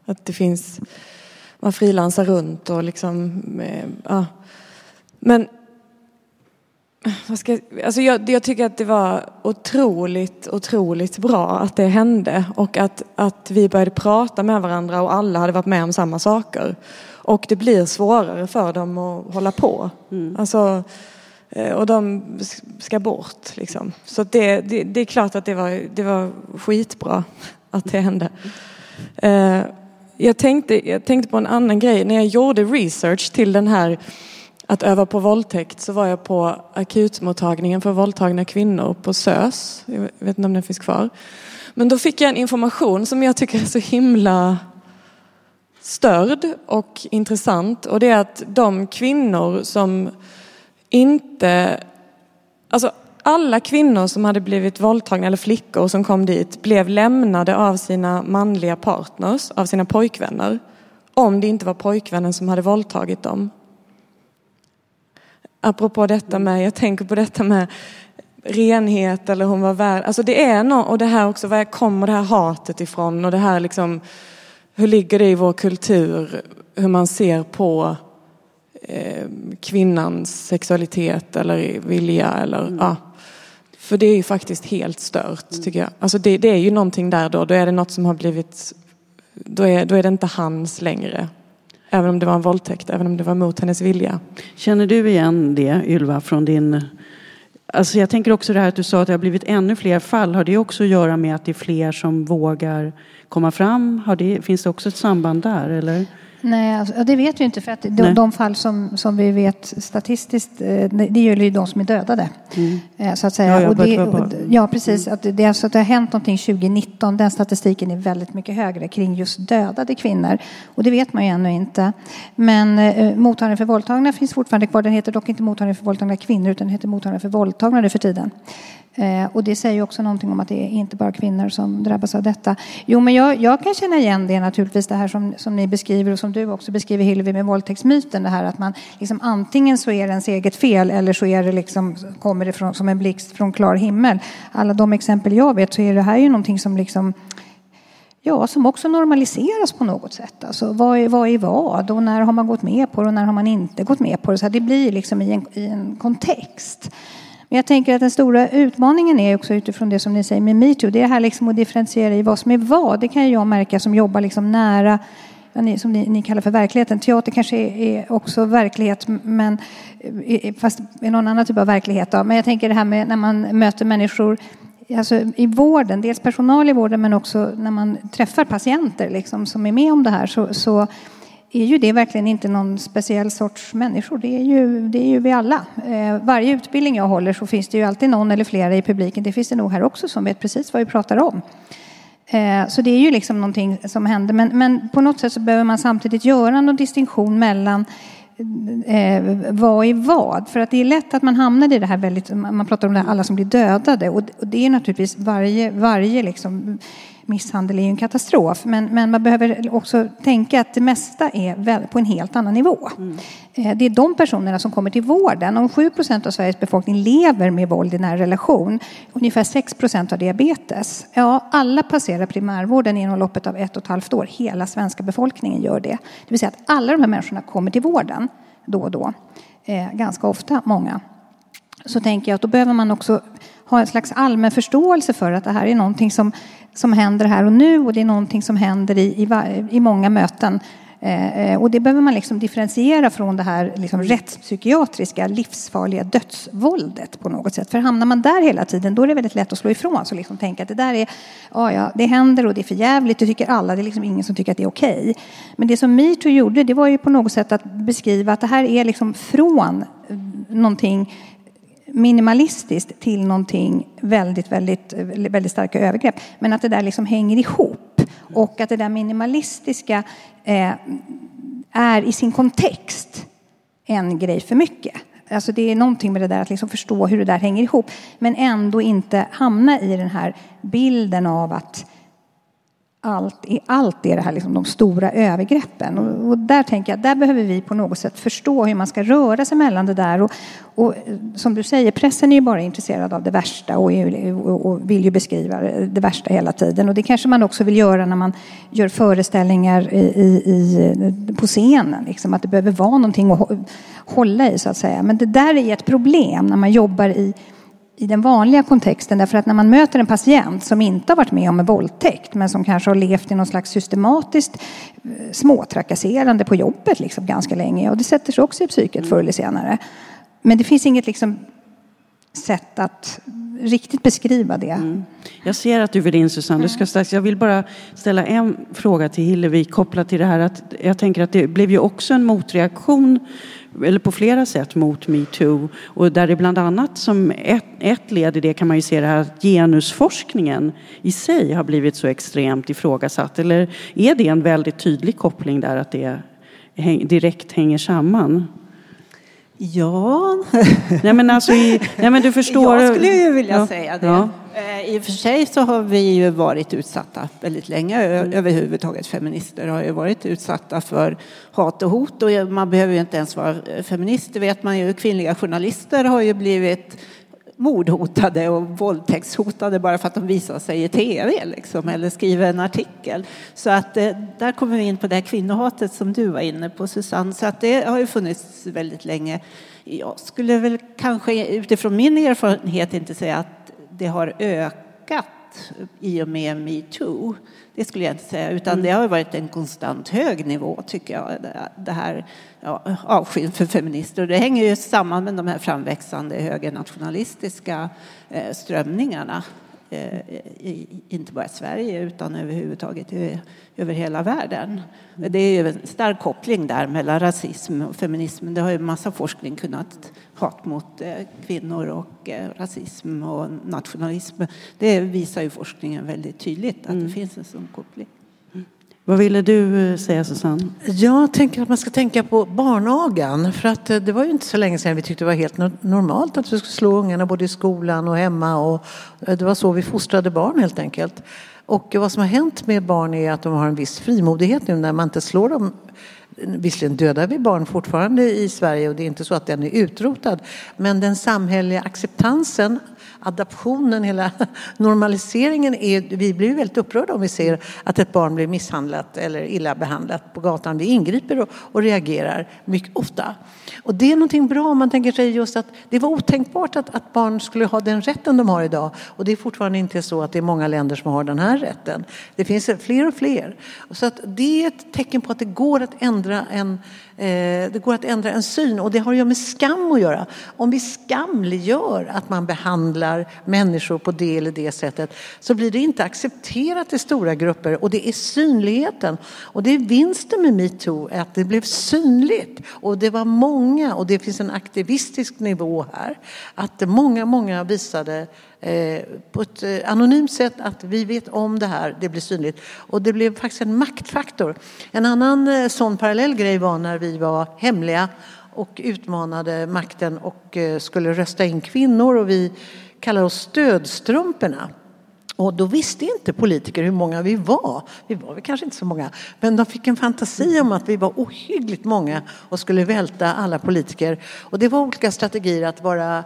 Att det finns, man frilansar runt och liksom, eh, ja. Men vad ska, alltså jag, jag, tycker att det var otroligt, otroligt bra att det hände och att, att vi började prata med varandra och alla hade varit med om samma saker. Och det blir svårare för dem att hålla på. Mm. Alltså, eh, och de ska bort liksom. Så det, det, det, är klart att det var, det var skitbra att det hände. Jag tänkte, jag tänkte på en annan grej. När jag gjorde research till den här att öva på våldtäkt så var jag på akutmottagningen för våldtagna kvinnor på SÖS. Jag vet inte om den finns kvar. Men då fick jag en information som jag tycker är så himla störd och intressant. Och det är att de kvinnor som inte... Alltså alla kvinnor som hade blivit våldtagna eller flickor som kom dit blev lämnade av sina manliga partners, av sina pojkvänner. Om det inte var pojkvännen som hade våldtagit dem. Apropå detta med, jag tänker på detta med renhet eller hon var värd. Alltså det är något, och det här också, var kommer det här hatet ifrån och det här liksom, hur ligger det i vår kultur, hur man ser på eh, kvinnans sexualitet eller vilja eller mm. ja. För det är ju faktiskt helt stört mm. tycker jag. Alltså det, det, är ju någonting där då, då är det något som har blivit, då är, då är det inte hans längre. Även om det var en våldtäkt, även om det var mot hennes vilja.
Känner du igen det Ylva från din Alltså jag tänker också det här att du sa att det har blivit ännu fler fall. Har det också att göra med att det är fler som vågar komma fram? Har det, finns det också ett samband där? Eller?
Nej, alltså, det vet vi inte. För att de, de, fall som, som vi vet statistiskt, eh, det gäller ju de som är dödade. Mm. Eh, så att säga. Ja, och det, och, ja precis. Mm. Att det, alltså, det har hänt någonting 2019. Den statistiken är väldigt mycket högre kring just dödade kvinnor. Och det vet man ju ännu inte. Men eh, mottagningen för våldtagna finns fortfarande kvar. Den heter dock inte mottagning för våldtagna kvinnor utan den heter mottagning för våldtagna nu för tiden. Eh, och det säger också någonting om att det är inte bara kvinnor som drabbas av detta. Jo, men jag, jag kan känna igen det naturligtvis, det här som, som ni beskriver och som du också beskriver Hillevi med våldtäktsmyten. Det här att man liksom, antingen så är det ens eget fel eller så är det liksom, kommer det från, som en blixt från klar himmel. Alla de exempel jag vet så är det här ju någonting som liksom Ja, som också normaliseras på något sätt. Alltså, vad, är, vad är vad? Och när har man gått med på det och när har man inte gått med på det? Så det blir liksom i en, i en kontext. Men jag tänker att den stora utmaningen är också utifrån det som ni säger med metoo. Det är det här liksom att differentiera i vad som är vad. Det kan jag märka som jobbar liksom nära som ni, ni, kallar för verkligheten. Teater kanske är, är också verklighet, men eh, fast i någon annan typ av verklighet. Då. Men jag tänker det här med när man möter människor alltså i vården, dels personal i vården men också när man träffar patienter liksom, som är med om det här så, så är ju det verkligen inte någon speciell sorts människor. Det är ju, det är ju vi alla. Eh, varje utbildning jag håller så finns det ju alltid någon eller flera i publiken, det finns det nog här också, som vet precis vad vi pratar om. Eh, så det är ju liksom någonting som händer. Men, men på något sätt så behöver man samtidigt göra någon distinktion mellan eh, vad är vad? För att det är lätt att man hamnar i det här väldigt, man pratar om det här, alla som blir dödade och, och det är naturligtvis varje, varje liksom misshandel är ju en katastrof. Men, men man behöver också tänka att det mesta är på en helt annan nivå. Mm. Eh, det är de personerna som kommer till vården. Om 7 procent av Sveriges befolkning lever med våld i nära relation, ungefär 6 procent har diabetes. Ja, alla passerar primärvården inom loppet av ett och ett halvt år. Hela svenska befolkningen gör det. Det vill säga att alla de här människorna kommer till vården då och då. Eh, ganska ofta, många. Så tänker jag att då behöver man också ha en slags allmän förståelse för att det här är någonting som som händer här och nu och det är någonting som händer i, i, i många möten. Eh, eh, och det behöver man liksom differentiera från det här liksom rättspsykiatriska livsfarliga dödsvåldet på något sätt. För hamnar man där hela tiden då är det väldigt lätt att slå ifrån sig och liksom tänka att det där är, ja, ja, det händer och det är för jävligt, det tycker alla, det är liksom ingen som tycker att det är okej. Okay. Men det som metoo gjorde det var ju på något sätt att beskriva att det här är liksom från eh, någonting minimalistiskt till någonting väldigt, väldigt, väldigt starka övergrepp. Men att det där liksom hänger ihop och att det där minimalistiska eh, är i sin kontext en grej för mycket. Alltså det är någonting med det där att liksom förstå hur det där hänger ihop men ändå inte hamna i den här bilden av att allt, allt är det här liksom de stora övergreppen. Och, och, där tänker jag, där behöver vi på något sätt förstå hur man ska röra sig mellan det där. Och, och eh, som du säger, pressen är ju bara intresserad av det värsta och, och, vill ju beskriva det värsta hela tiden. Och det kanske man också vill göra när man gör föreställningar i, i, eh, på scenen. Liksom, att det behöver vara någonting att hålla i så att säga. Men det där är ett problem när man jobbar i i den vanliga kontexten. Därför att när man möter en patient som inte har varit med om en våldtäkt men som kanske har levt i någon slags systematiskt eh, småtrakasserande på jobbet liksom ganska länge och det sätter sig också i psyket förr eller senare. Men det finns inget liksom sätt att riktigt beskriva det. Mm.
Jag ser att du vill in Susanne. Du ska strax. Jag vill bara ställa en fråga till Hillevi kopplat till det här att jag tänker att det blev ju också en motreaktion eller på flera sätt mot metoo. Och där det bland annat som ett, ett led i det kan man ju se det här att genusforskningen i sig har blivit så extremt ifrågasatt. Eller är det en väldigt tydlig koppling där att det direkt hänger samman?
Ja.
nej men alltså, i, nej men du förstår.
Jag skulle ju vilja ja. säga det. Ja. Eh, I och för sig så har vi ju varit utsatta väldigt länge. Mm. Överhuvudtaget feminister har ju varit utsatta för hat och hot. Och man behöver ju inte ens vara feminist, det vet man ju. Kvinnliga journalister har ju blivit mordhotade och våldtäktshotade bara för att de visar sig i tv liksom, eller skriver en artikel. Så att eh, där kommer vi in på det här kvinnohatet som du var inne på Susanne. Så att det har ju funnits väldigt länge. Jag skulle väl kanske utifrån min erfarenhet inte säga att det har ökat i och med metoo. Det skulle jag inte säga, utan mm. det har varit en konstant hög nivå tycker jag. Det här ja, avskyn för feminister. Och det hänger ju samman med de här framväxande högernationalistiska eh, strömningarna. Eh, inte bara i Sverige utan överhuvudtaget över hela världen. Det är ju en stark koppling där mellan rasism och feminism. Det har ju massa forskning kunnat hat mot eh, kvinnor och rasism och nationalism. Det visar ju forskningen väldigt tydligt att mm. det finns en sån koppling.
Vad ville du eh, säga Susanne?
Jag tänker att man ska tänka på barnagan. För att eh, det var ju inte så länge sedan vi tyckte det var helt normalt att vi skulle slå ungarna både i skolan och hemma. Och eh, det var så vi fostrade barn helt enkelt. Och vad som har hänt med barn är att de har en viss frimodighet nu när man inte slår dem Visserligen dödar vi barn fortfarande i Sverige och det är inte så att den är utrotad. Men den samhälleliga acceptansen adaptionen, hela normaliseringen är, vi blir väldigt upprörda om vi ser att ett barn blir misshandlat eller illa behandlat på gatan. Vi ingriper och, och reagerar mycket ofta. Och det är någonting bra om man tänker sig just att det var otänkbart att, att barn skulle ha den rätten de har idag. Och det är fortfarande inte så att det är många länder som har den här rätten. Det finns fler och fler. Så att det är ett tecken på att det går att ändra en eh, det går att ändra en syn och det har ju med skam att göra. Om vi skamliggör att man behandlar människor på det eller det sättet så blir det inte accepterat i stora grupper och det är synligheten. Och det är vinsten med metoo, att det blev synligt och det var många och det finns en aktivistisk nivå här. Att många, många visade eh, på ett eh, anonymt sätt att vi vet om det här, det blir synligt. Och det blev faktiskt en maktfaktor. En annan eh, sån parallell grej var när vi var hemliga och utmanade makten och skulle rösta in kvinnor och vi kallade oss stödstrumporna. Och då visste inte politiker hur många vi var. Vi var väl kanske inte så många. Men de fick en fantasi om att vi var ohyggligt många och skulle välta alla politiker. Och det var olika strategier att vara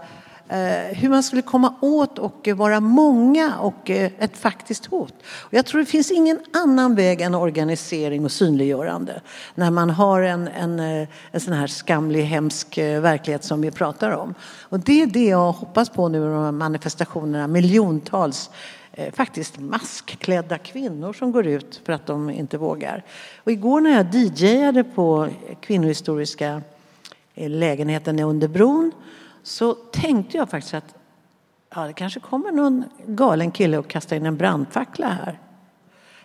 Eh, hur man skulle komma åt och vara många och eh, ett faktiskt hot. Jag tror det finns ingen annan väg än organisering och synliggörande när man har en, en, eh, en sån här skamlig, hemsk verklighet som vi pratar om. Och det är det jag hoppas på nu, de här manifestationerna, miljontals faktiskt maskklädda kvinnor som går ut för att de inte vågar. Och igår när jag DJade på kvinnohistoriska lägenheten under bron så tänkte jag faktiskt att ja, det kanske kommer någon galen kille och kastar in en brandfackla här.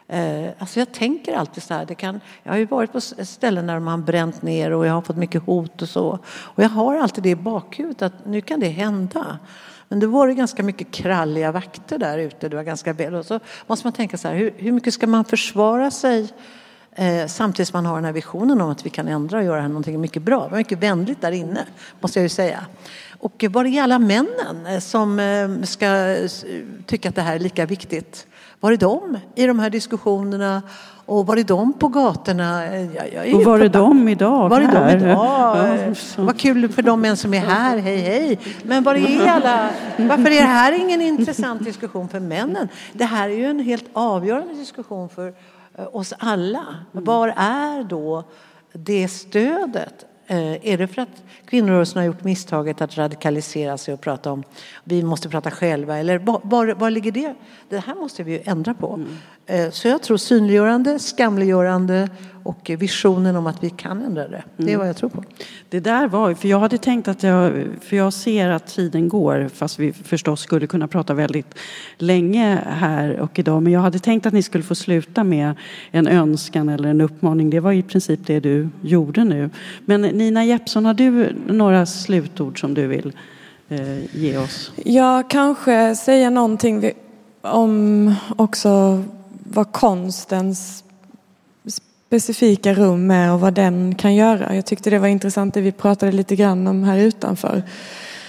Eh, alltså jag tänker alltid så här. Det kan, jag har ju varit på ställen där man bränt ner och jag har fått mycket hot och så. Och jag har alltid det i bakhuvudet att nu kan det hända. Men det var det ganska mycket kralliga vakter där ute. Det var ganska väl. Och så måste man tänka så här, hur, hur mycket ska man försvara sig samtidigt som man har den här visionen om att vi kan ändra och göra någonting mycket bra. Det var mycket vänligt där inne, måste jag ju säga. Och var är alla männen eh, som eh, ska tycka att det här är lika viktigt? Var är de i de här diskussionerna? Och var är de på gatorna?
Jag, jag och var är de idag?
Var är de idag? Vad kul för de män som är här, hej hej. Men var är alla? Varför är det här ingen intressant diskussion för männen? Det här är ju en helt avgörande diskussion för eh, Eh, oss alla. Var är då det stödet? Eh, är det för att kvinnorörelsen har gjort misstaget att radikalisera sig och prata om vi måste prata själva? Eller var, var ligger det? Det här måste vi ju ändra på. Mm. Eh, så jag tror synliggörande, skamliggörande och visionen om att vi kan ändra det. Det är mm. vad jag tror på.
Det där var, för jag hade tänkt att jag, för jag ser att tiden går fast vi förstås skulle kunna prata väldigt länge här och idag. Men jag hade tänkt att ni skulle få sluta med en önskan eller en uppmaning. Det var i princip det du gjorde nu. Men Nina Jeppsson, har du några slutord som du vill eh, ge oss?
Jag kanske säga någonting om också vad konstens specifika rum är och vad den kan göra. Jag tyckte det var intressant det vi pratade lite grann om här utanför.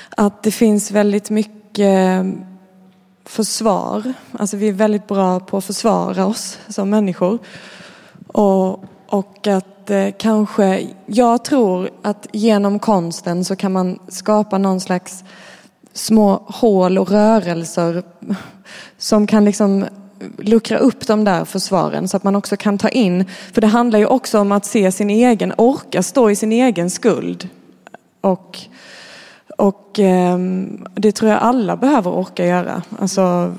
Att det finns väldigt mycket mm, försvar. Alltså vi är väldigt bra på att försvara oss som människor. Och, och att eh, kanske, jag tror att genom konsten så kan man skapa någon slags små hål och rörelser som kan liksom luckra upp de där försvaren så att man också kan ta in, för det handlar ju också om att se sin egen, orka stå i sin egen skuld. Och, och eh, det tror jag alla behöver orka göra. Alltså,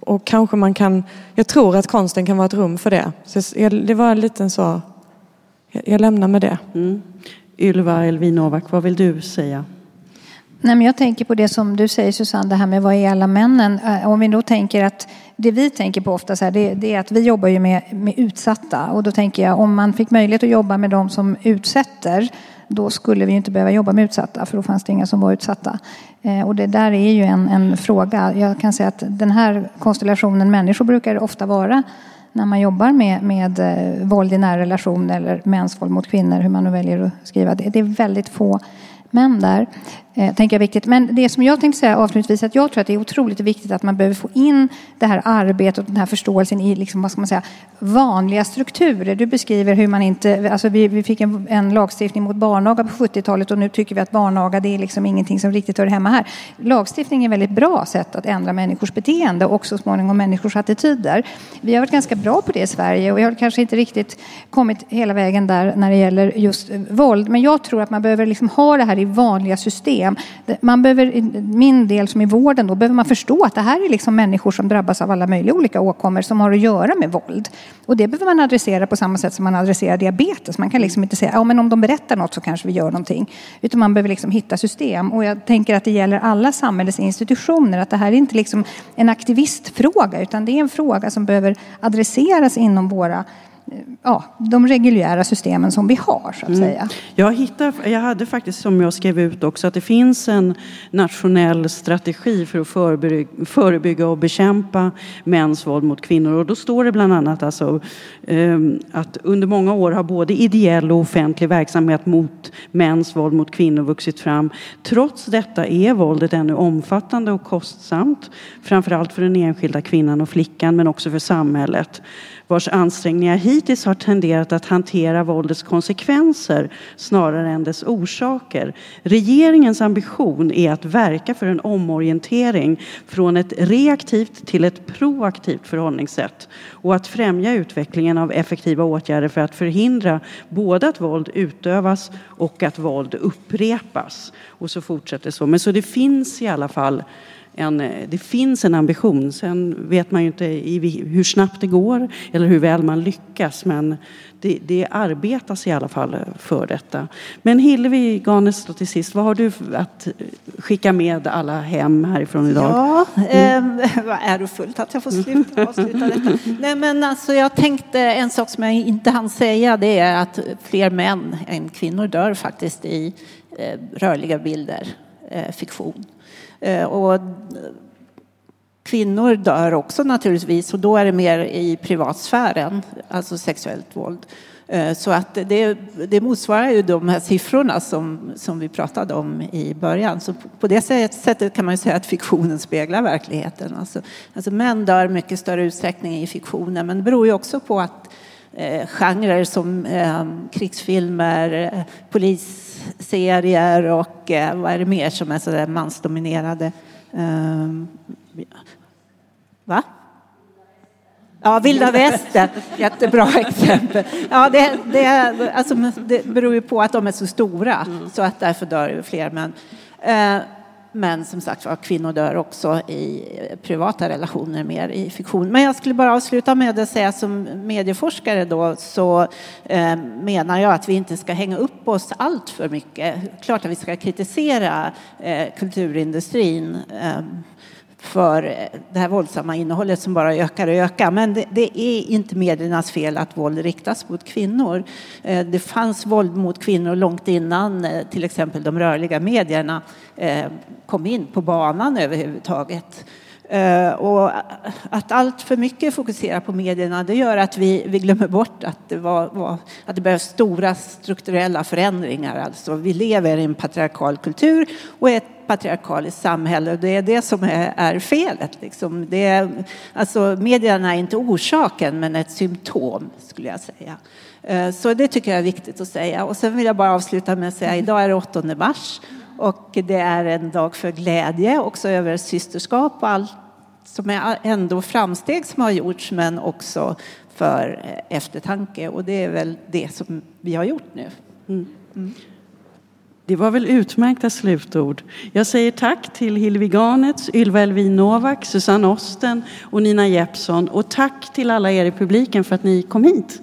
och kanske man kan, jag tror att konsten kan vara ett rum för det. Så det var en liten så, jag lämnar med det. Mm.
Ylva Elvinovak, vad vill du säga?
Nej, men jag tänker på det som du säger Susanne, det här med vad är alla männen? Eh, om vi då tänker att det vi tänker på ofta så här, det, det, är att vi jobbar ju med, med utsatta och då tänker jag om man fick möjlighet att jobba med de som utsätter då skulle vi inte behöva jobba med utsatta för då fanns det inga som var utsatta. Eh, och det där är ju en, en fråga. Jag kan säga att den här konstellationen människor brukar ofta vara när man jobbar med, med eh, våld i nära relation eller mäns våld mot kvinnor, hur man nu väljer att skriva det. Det är väldigt få män där. Eh, tänker jag viktigt. Men det som jag tänkte säga avslutningsvis att jag tror att det är otroligt viktigt att man behöver få in det här arbetet och den här förståelsen i liksom, vad ska man säga, vanliga strukturer. Du beskriver hur man inte, alltså vi, vi fick en, en lagstiftning mot barnaga på 70-talet och nu tycker vi att barnaga det är liksom ingenting som riktigt hör hemma här. Lagstiftning är ett väldigt bra sätt att ändra människors beteende och så småningom människors attityder. Vi har varit ganska bra på det i Sverige och vi har kanske inte riktigt kommit hela vägen där när det gäller just våld. Men jag tror att man behöver liksom ha det här i vanliga system problem. Man behöver, min del som i vården, då behöver man förstå att det här är liksom människor som drabbas av alla möjliga olika åkommor som har att göra med våld. Och det behöver man adressera på samma sätt som man adresserar diabetes. Man kan liksom inte säga, ja men om de berättar något så kanske vi gör någonting. Utan man behöver liksom hitta system. Och jag tänker att det gäller alla samhällets institutioner. Att det här är inte liksom en aktivistfråga utan det är en fråga som behöver adresseras inom våra ja, de reguljära systemen som vi har. så att mm. säga.
Jag, hittade, jag hade faktiskt, som jag skrev ut också, att det finns en nationell strategi för att förebygga, förebygga och bekämpa mäns våld mot kvinnor. Och då står det bland annat alltså, um, att under många år har både ideell och offentlig verksamhet mot mäns våld mot kvinnor vuxit fram. Trots detta är våldet ännu omfattande och kostsamt, framförallt för den enskilda kvinnan och flickan, men också för samhället vars ansträngningar hittills har tenderat att hantera våldets konsekvenser snarare än dess orsaker. Regeringens ambition är att verka för en omorientering från ett reaktivt till ett proaktivt förhållningssätt och att främja utvecklingen av effektiva åtgärder för att förhindra både att våld utövas och att våld upprepas. Och så fortsätter så. Men så det finns i alla fall en, det finns en ambition. Sen vet man ju inte i, hur snabbt det går eller hur väl man lyckas. Men det, det arbetas i alla fall för detta. Men Hillevi Ganes till sist, vad har du att skicka med alla hem härifrån idag?
Ja, mm. eh, vad är det fullt att jag får sluta, avsluta detta. Nej, men alltså, jag tänkte en sak som jag inte hann säga det är att fler män än kvinnor dör faktiskt i eh, rörliga bilder, eh, fiktion. Eh, och Kvinnor dör också naturligtvis och då är det mer i privatsfären, alltså sexuellt våld. Eh, så att det, det motsvarar ju de här siffrorna som, som vi pratade om i början. Så på det sättet kan man ju säga att fiktionen speglar verkligheten. Alltså, alltså män dör mycket större utsträckning i fiktionen men det beror ju också på att eh, genrer som eh, krigsfilmer, eh, polis serier och eh, vad är det mer som är sådär mansdominerade eh, Va? Ja, vilda västern, jättebra exempel. Ja, det, det, alltså, det beror ju på att de är så stora, mm. så att därför dör ju fler män. Eh, men som sagt var, kvinnor dör också i privata relationer mer i fiktion. Men jag skulle bara avsluta med att säga som medieforskare då så eh, menar jag att vi inte ska hänga upp oss allt för mycket. Klart att vi ska kritisera eh, kulturindustrin eh, för eh, det här våldsamma innehållet som bara ökar och ökar. Men det, det, är inte mediernas fel att våld riktas mot kvinnor. Eh, det fanns våld mot kvinnor långt innan eh, till exempel de rörliga medierna kom in på banan överhuvudtaget. Och att allt för mycket fokuserar på medierna det gör att vi, vi glömmer bort att det, var, var, att det behövs stora strukturella förändringar. Alltså, vi lever i en patriarkal kultur och ett patriarkaliskt samhälle och det är det som är, är felet. Liksom. Det är, alltså, medierna är inte orsaken men ett symptom skulle jag säga. Eh, så det tycker jag är viktigt att säga. Och sen vill jag bara avsluta med att säga idag är det 8 mars och det är en dag för glädje också över systerskap och allt som är ändå framsteg som har gjorts men också för eftertanke och det är väl det som vi har gjort nu. Mm. Mm.
Det var väl utmärkta slutord. Jag säger tack till Hillevi Garnets, Ylva Elvin Novak, Susanne Osten och Nina Jeppsson och tack till alla er i publiken för att ni kom hit.